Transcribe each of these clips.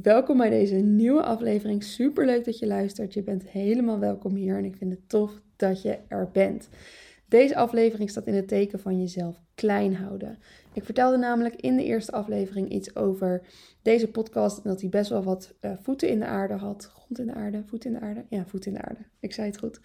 welkom bij deze nieuwe aflevering. Super leuk dat je luistert. Je bent helemaal welkom hier en ik vind het tof dat je er bent. Deze aflevering staat in het teken van jezelf klein houden. Ik vertelde namelijk in de eerste aflevering iets over deze podcast en dat hij best wel wat uh, voeten in de aarde had. Grond in de aarde, voet in de aarde. Ja, voet in de aarde. Ik zei het goed.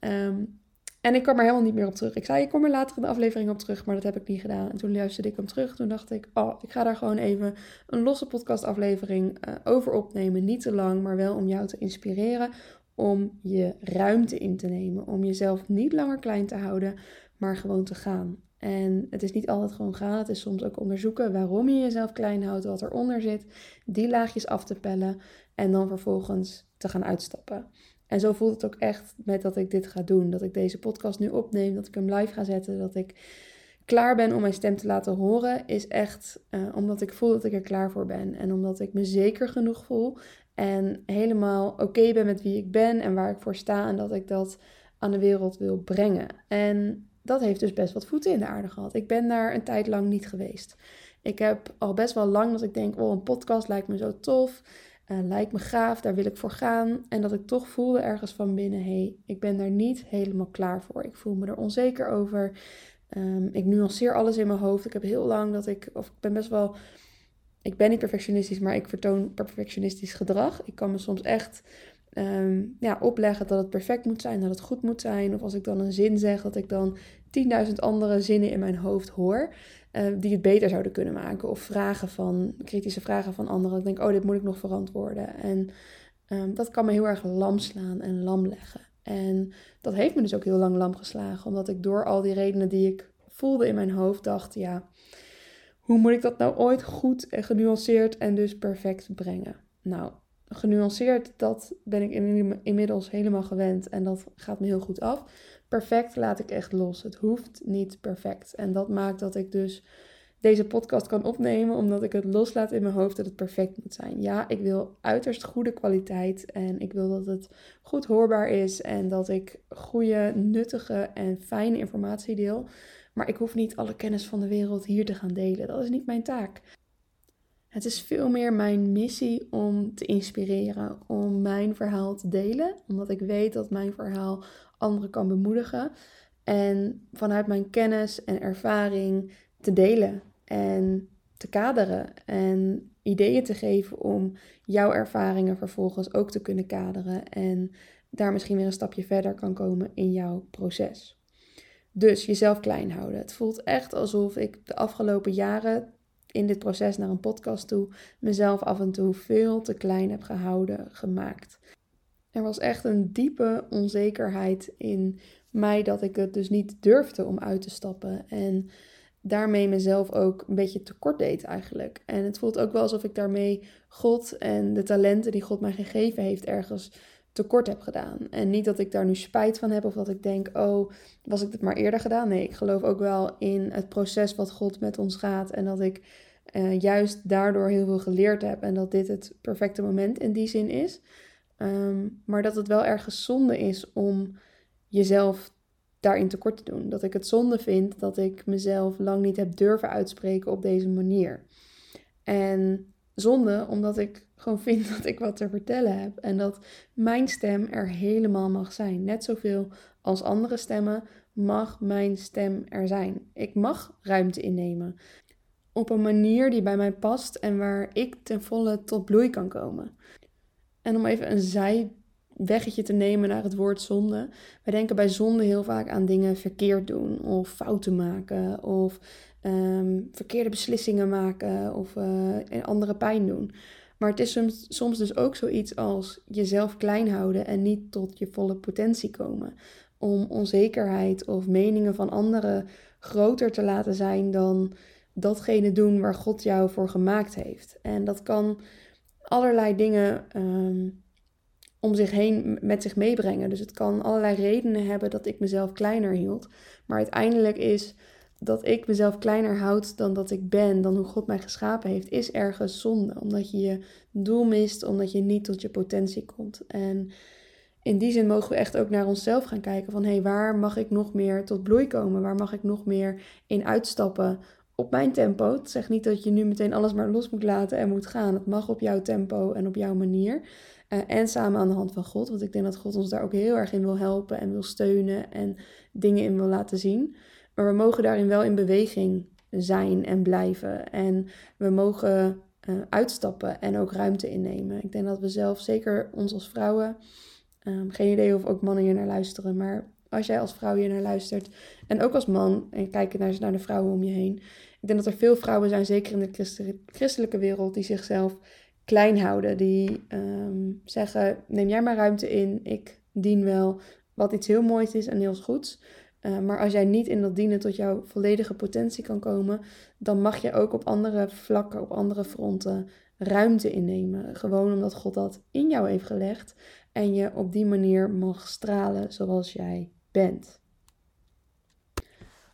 Um, en ik kwam er helemaal niet meer op terug. Ik zei, ik kom er later in de aflevering op terug, maar dat heb ik niet gedaan. En toen luisterde ik hem terug. Toen dacht ik, oh, ik ga daar gewoon even een losse podcastaflevering uh, over opnemen. Niet te lang, maar wel om jou te inspireren. Om je ruimte in te nemen. Om jezelf niet langer klein te houden, maar gewoon te gaan. En het is niet altijd gewoon gaan. Het is soms ook onderzoeken waarom je jezelf klein houdt, wat eronder zit. Die laagjes af te pellen en dan vervolgens te gaan uitstappen. En zo voelt het ook echt met dat ik dit ga doen. Dat ik deze podcast nu opneem, dat ik hem live ga zetten, dat ik klaar ben om mijn stem te laten horen, is echt uh, omdat ik voel dat ik er klaar voor ben. En omdat ik me zeker genoeg voel en helemaal oké ben met wie ik ben en waar ik voor sta. En dat ik dat aan de wereld wil brengen. En dat heeft dus best wat voeten in de aarde gehad. Ik ben daar een tijd lang niet geweest. Ik heb al best wel lang dat ik denk, oh, een podcast lijkt me zo tof. Uh, lijkt me gaaf, daar wil ik voor gaan. En dat ik toch voelde ergens van binnen, hé, hey, ik ben daar niet helemaal klaar voor. Ik voel me er onzeker over. Um, ik nuanceer alles in mijn hoofd. Ik heb heel lang dat ik, of ik ben best wel, ik ben niet perfectionistisch, maar ik vertoon perfectionistisch gedrag. Ik kan me soms echt um, ja, opleggen dat het perfect moet zijn, dat het goed moet zijn. Of als ik dan een zin zeg, dat ik dan 10.000 andere zinnen in mijn hoofd hoor. Uh, die het beter zouden kunnen maken. Of vragen van, kritische vragen van anderen. Ik denk, oh, dit moet ik nog verantwoorden. En um, dat kan me heel erg lam slaan en lam leggen. En dat heeft me dus ook heel lang lam geslagen. Omdat ik door al die redenen die ik voelde in mijn hoofd dacht, ja, hoe moet ik dat nou ooit goed en genuanceerd en dus perfect brengen? Nou, genuanceerd, dat ben ik inmiddels helemaal gewend en dat gaat me heel goed af. Perfect laat ik echt los. Het hoeft niet perfect. En dat maakt dat ik dus deze podcast kan opnemen, omdat ik het loslaat in mijn hoofd dat het perfect moet zijn. Ja, ik wil uiterst goede kwaliteit en ik wil dat het goed hoorbaar is en dat ik goede, nuttige en fijne informatie deel. Maar ik hoef niet alle kennis van de wereld hier te gaan delen. Dat is niet mijn taak. Het is veel meer mijn missie om te inspireren, om mijn verhaal te delen, omdat ik weet dat mijn verhaal anderen kan bemoedigen en vanuit mijn kennis en ervaring te delen en te kaderen en ideeën te geven om jouw ervaringen vervolgens ook te kunnen kaderen en daar misschien weer een stapje verder kan komen in jouw proces. Dus jezelf klein houden. Het voelt echt alsof ik de afgelopen jaren in dit proces naar een podcast toe mezelf af en toe veel te klein heb gehouden, gemaakt. Er was echt een diepe onzekerheid in mij dat ik het dus niet durfde om uit te stappen. En daarmee mezelf ook een beetje tekort deed eigenlijk. En het voelt ook wel alsof ik daarmee God en de talenten die God mij gegeven heeft ergens tekort heb gedaan. En niet dat ik daar nu spijt van heb of dat ik denk, oh, was ik dit maar eerder gedaan? Nee, ik geloof ook wel in het proces wat God met ons gaat en dat ik uh, juist daardoor heel veel geleerd heb en dat dit het perfecte moment in die zin is. Ehm, maar dat het wel ergens zonde is om jezelf daarin tekort te doen. Dat ik het zonde vind dat ik mezelf lang niet heb durven uitspreken op deze manier. En zonde omdat ik gewoon vind dat ik wat te vertellen heb en dat mijn stem er helemaal mag zijn. Net zoveel als andere stemmen mag mijn stem er zijn. Ik mag ruimte innemen op een manier die bij mij past en waar ik ten volle tot bloei kan komen. En om even een zijweggetje te nemen naar het woord zonde. Wij denken bij zonde heel vaak aan dingen verkeerd doen of fouten maken of ehm, verkeerde beslissingen maken of uh, andere pijn doen. Maar het is soms, soms dus ook zoiets als jezelf klein houden en niet tot je volle potentie komen. Om onzekerheid of meningen van anderen groter te laten zijn dan datgene doen waar God jou voor gemaakt heeft. En dat kan allerlei dingen ehm, om zich heen met zich meebrengen. Dus het kan allerlei redenen hebben dat ik mezelf kleiner hield. Maar uiteindelijk is dat ik mezelf kleiner houd dan dat ik ben, dan hoe God mij geschapen heeft, is ergens zonde. Omdat je je doel mist, omdat je niet tot je potentie komt. En in die zin mogen we echt ook naar onszelf gaan kijken van hé, hey, waar mag ik nog meer tot bloei komen? Waar mag ik nog meer in uitstappen op mijn tempo. Het zegt niet dat je nu meteen alles maar los moet laten en moet gaan. Het mag op jouw tempo en op jouw manier. Uh, en samen aan de hand van God. Want ik denk dat God ons daar ook heel erg in wil helpen en wil steunen en dingen in wil laten zien. Maar we mogen daarin wel in beweging zijn en blijven. En we mogen uh, uitstappen en ook ruimte innemen. Ik denk dat we zelf, zeker ons als vrouwen, um, geen idee of ook mannen hier naar luisteren, maar als jij als vrouw hier naar luistert en ook als man en kijken naar, naar de vrouwen om je heen. Ik denk dat er veel vrouwen zijn, zeker in de christelijke wereld, die zichzelf klein houden. Die um, zeggen: neem jij maar ruimte in, ik dien wel. Wat iets heel moois is en heel goeds. Uh, maar als jij niet in dat dienen tot jouw volledige potentie kan komen, dan mag je ook op andere vlakken, op andere fronten ruimte innemen. Gewoon omdat God dat in jou heeft gelegd en je op die manier mag stralen zoals jij bent.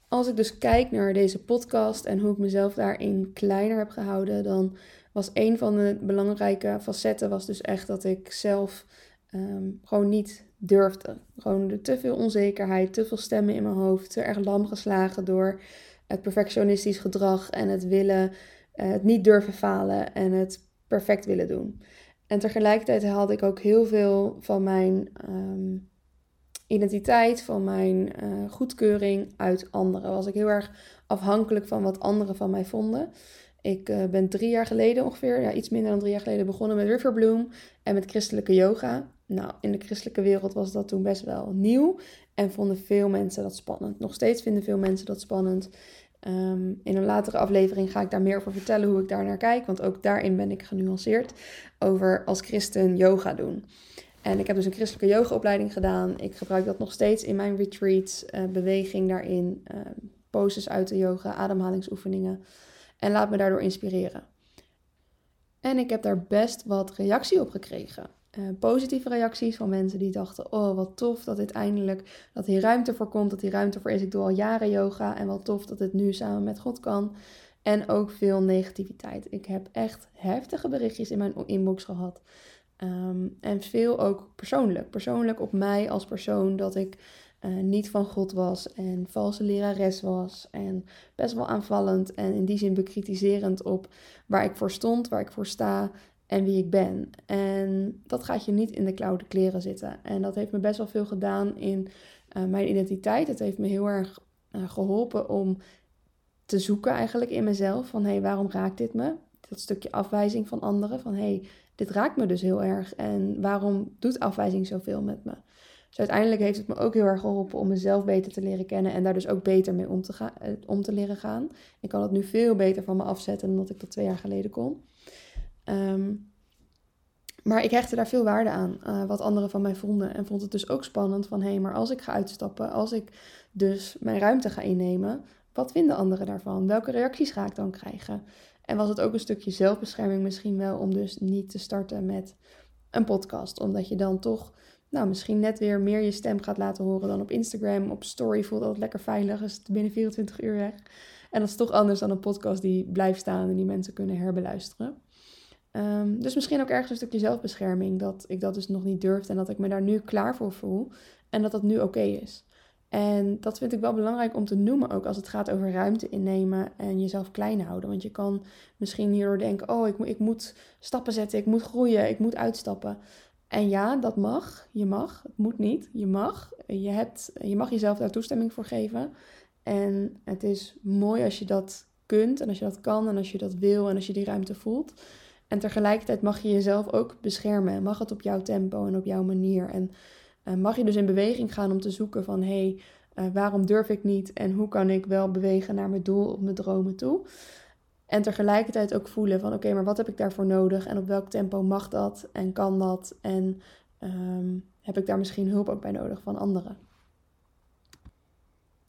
Als ik dus kijk naar deze podcast en hoe ik mezelf daarin kleiner heb gehouden, dan was een van de belangrijke facetten was dus echt dat ik zelf ehm, gewoon niet durfde. Gewoon te veel onzekerheid, te veel stemmen in mijn hoofd, te erg lam geslagen door het perfectionistisch gedrag en het willen, uh, het niet durven falen en het perfect willen doen. En tegelijkertijd haalde ik ook heel veel van mijn ehm, identiteit, van mijn uh, goedkeuring uit anderen. Was ik heel erg afhankelijk van wat anderen van mij vonden. Ik uh, ben drie jaar geleden ongeveer, ja, iets minder dan drie jaar geleden, begonnen met Riverbloom en met christelijke yoga. Nou, in de christelijke wereld was dat toen best wel nieuw en vonden veel mensen dat spannend. Nog steeds vinden veel mensen dat spannend. Um, in een latere aflevering ga ik daar meer over vertellen hoe ik daar naar kijk, want ook daarin ben ik genuanceerd over als christen yoga doen. En ik heb dus een christelijke yogaopleiding gedaan. Ik gebruik dat nog steeds in mijn retreats, uh, beweging daarin, uh, poses uit de yoga, ademhalingsoefeningen. En laat me daardoor inspireren. En ik heb daar best wat reactie op gekregen. Uh, positieve reacties van mensen die dachten: Oh, wat tof dat dit eindelijk, dat hier ruimte voor komt, dat hier ruimte voor is. Ik doe al jaren yoga en wat tof dat het nu samen met God kan. En ook veel negativiteit. Ik heb echt heftige berichtjes in mijn inbox gehad. Ehm, en veel ook persoonlijk. Persoonlijk op mij als persoon dat ik uh, niet van God was en valse lerares was. En best wel aanvallend en in die zin bekritiserend op waar ik voor stond, waar ik voor sta en wie ik ben. En dat gaat je niet in de koude kleren zitten. En dat heeft me best wel veel gedaan in uh, mijn identiteit. Het heeft me heel erg uh, geholpen om te zoeken eigenlijk in mezelf. Van hé, hey, waarom raakt dit me? Dat stukje afwijzing van anderen. Van hé, hey, dit raakt me dus heel erg. En waarom doet afwijzing zoveel met me? Dus uiteindelijk heeft het me ook heel erg geholpen om mezelf beter te leren kennen en daar dus ook beter mee om te, gaan, eh, om te leren gaan. Ik kan het nu veel beter van me afzetten dan dat ik dat twee jaar geleden kon. Ehm, maar ik hechtte daar veel waarde aan, uh, wat anderen van mij vonden. En vond het dus ook spannend van, hé, hey, maar als ik ga uitstappen, als ik dus mijn ruimte ga innemen, wat vinden anderen daarvan? Welke reacties ga ik dan krijgen? En was het ook een stukje zelfbescherming misschien wel om dus niet te starten met een podcast. Omdat je dan toch nou, misschien net weer meer je stem gaat laten horen dan op Instagram. Op story voelt dat lekker veilig, is het binnen 24 uur weg. En dat is toch anders dan een podcast die blijft staan en die mensen kunnen herbeluisteren. Um, dus misschien ook ergens een stukje zelfbescherming. Dat ik dat dus nog niet durfde en dat ik me daar nu klaar voor voel. En dat dat nu oké is. En dat vind ik wel belangrijk om te noemen ook als het gaat over ruimte innemen en jezelf klein houden. Want je kan misschien hierdoor denken, oh ik, ik moet stappen zetten, ik moet groeien, ik moet uitstappen. En ja, dat mag. Je mag. Het moet niet. Je mag. Je, hebt, je mag jezelf daar toestemming voor geven. En het is mooi als je dat kunt en als je dat kan en als je dat wil en als je die ruimte voelt. En tegelijkertijd mag je jezelf ook beschermen. Mag het op jouw tempo en op jouw manier. En mag je dus in beweging gaan om te zoeken van hé, hey, uh, waarom durf ik niet en hoe kan ik wel bewegen naar mijn doel of mijn dromen toe. En tegelijkertijd ook voelen van oké, maar wat heb ik daarvoor nodig en op welk tempo mag dat en kan dat en um, heb ik daar misschien hulp ook bij nodig van anderen.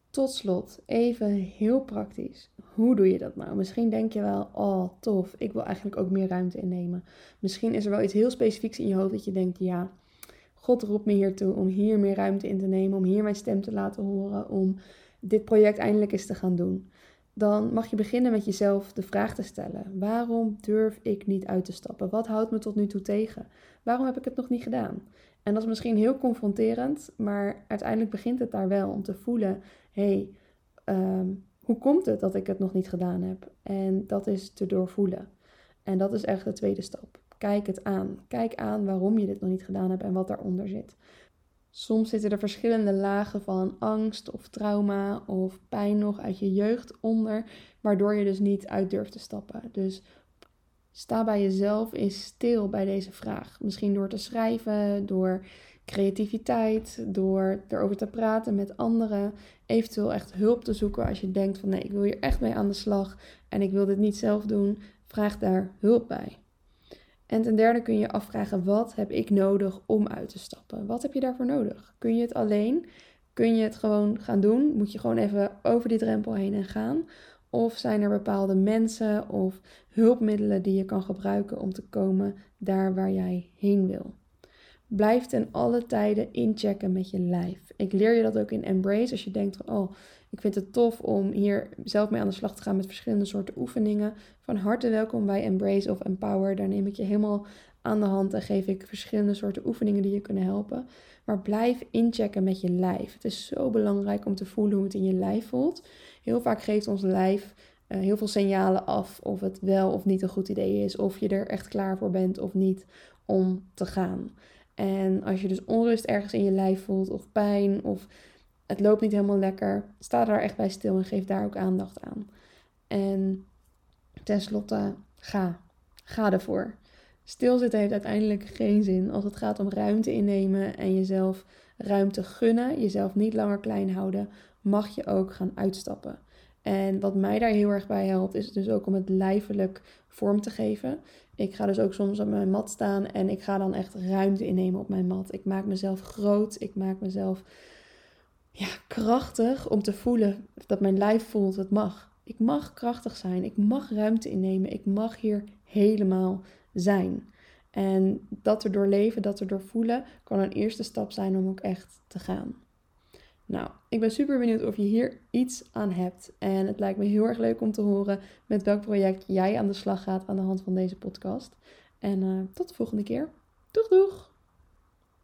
Tot slot, even heel praktisch. Hoe doe je dat nou? Misschien denk je wel, oh tof, ik wil eigenlijk ook meer ruimte innemen. Misschien is er wel iets heel specifieks in je hoofd dat je denkt, ja, God roept me hiertoe om hier meer ruimte in te nemen, om hier mijn stem te laten horen, om dit project eindelijk eens te gaan doen dan mag je beginnen met jezelf de vraag te stellen: waarom durf ik niet uit te stappen? Wat houdt me tot nu toe tegen? Waarom heb ik het nog niet gedaan? En dat is misschien heel confronterend, maar uiteindelijk begint het daar wel om te voelen: hé, hey, ehm, hoe komt het dat ik het nog niet gedaan heb? En dat is te doorvoelen. En dat is echt de tweede stap. Kijk het aan. Kijk aan waarom je dit nog niet gedaan hebt en wat daaronder zit. Soms zitten er verschillende lagen van angst of trauma of pijn nog uit je jeugd onder, waardoor je dus niet uit durft te stappen. Dus sta bij jezelf, is stil bij deze vraag. Misschien door te schrijven, door creativiteit, door erover te praten met anderen, eventueel echt hulp te zoeken als je denkt van nee, ik wil hier echt mee aan de slag en ik wil dit niet zelf doen, vraag daar hulp bij. En ten derde kun je afvragen, wat heb ik nodig om uit te stappen? Wat heb je daarvoor nodig? Kun je het alleen? Kun je het gewoon gaan doen? Moet je gewoon even over die drempel heen en gaan? Of zijn er bepaalde mensen of hulpmiddelen die je kan gebruiken om te komen daar waar jij heen wil? Blijf ten alle tijden inchecken met je lijf. Ik leer je dat ook in Embrace. Als je denkt oh, ik vind het tof om hier zelf mee aan de slag te gaan met verschillende soorten oefeningen. Van harte welkom bij Embrace of Empower. Daar neem ik je helemaal aan de hand en geef ik verschillende soorten oefeningen die je kunnen helpen. Maar blijf inchecken met je lijf. Het is zo belangrijk om te voelen hoe het in je lijf voelt. Heel vaak geeft ons lijf uh, heel veel signalen af of het wel of niet een goed idee is. Of je er echt klaar voor bent of niet om te gaan. En als je dus onrust ergens in je lijf voelt of pijn of het loopt niet helemaal lekker, sta daar echt bij stil en geef daar ook aandacht aan. En tenslotte, ga. Ga ervoor. Stilzitten heeft uiteindelijk geen zin als het gaat om ruimte innemen en jezelf ruimte gunnen, jezelf niet langer klein houden, mag je ook gaan uitstappen. En wat mij daar heel erg bij helpt, is dus ook om het lijfelijk vorm te geven. Ik ga dus ook soms op mijn mat staan en ik ga dan echt ruimte innemen op mijn mat. Ik maak mezelf groot, ik maak mezelf ja, krachtig om te voelen dat mijn lijf voelt, het mag. Ik mag krachtig zijn, ik mag ruimte innemen, ik mag hier helemaal zijn. En dat er door leven, dat er door voelen, kan een eerste stap zijn om ook echt te gaan. Nou, ik ben super benieuwd of je hier iets aan hebt. En het lijkt me heel erg leuk om te horen met welk project jij aan de slag gaat aan de hand van deze podcast. En uh, tot de volgende keer. Doeg doeg!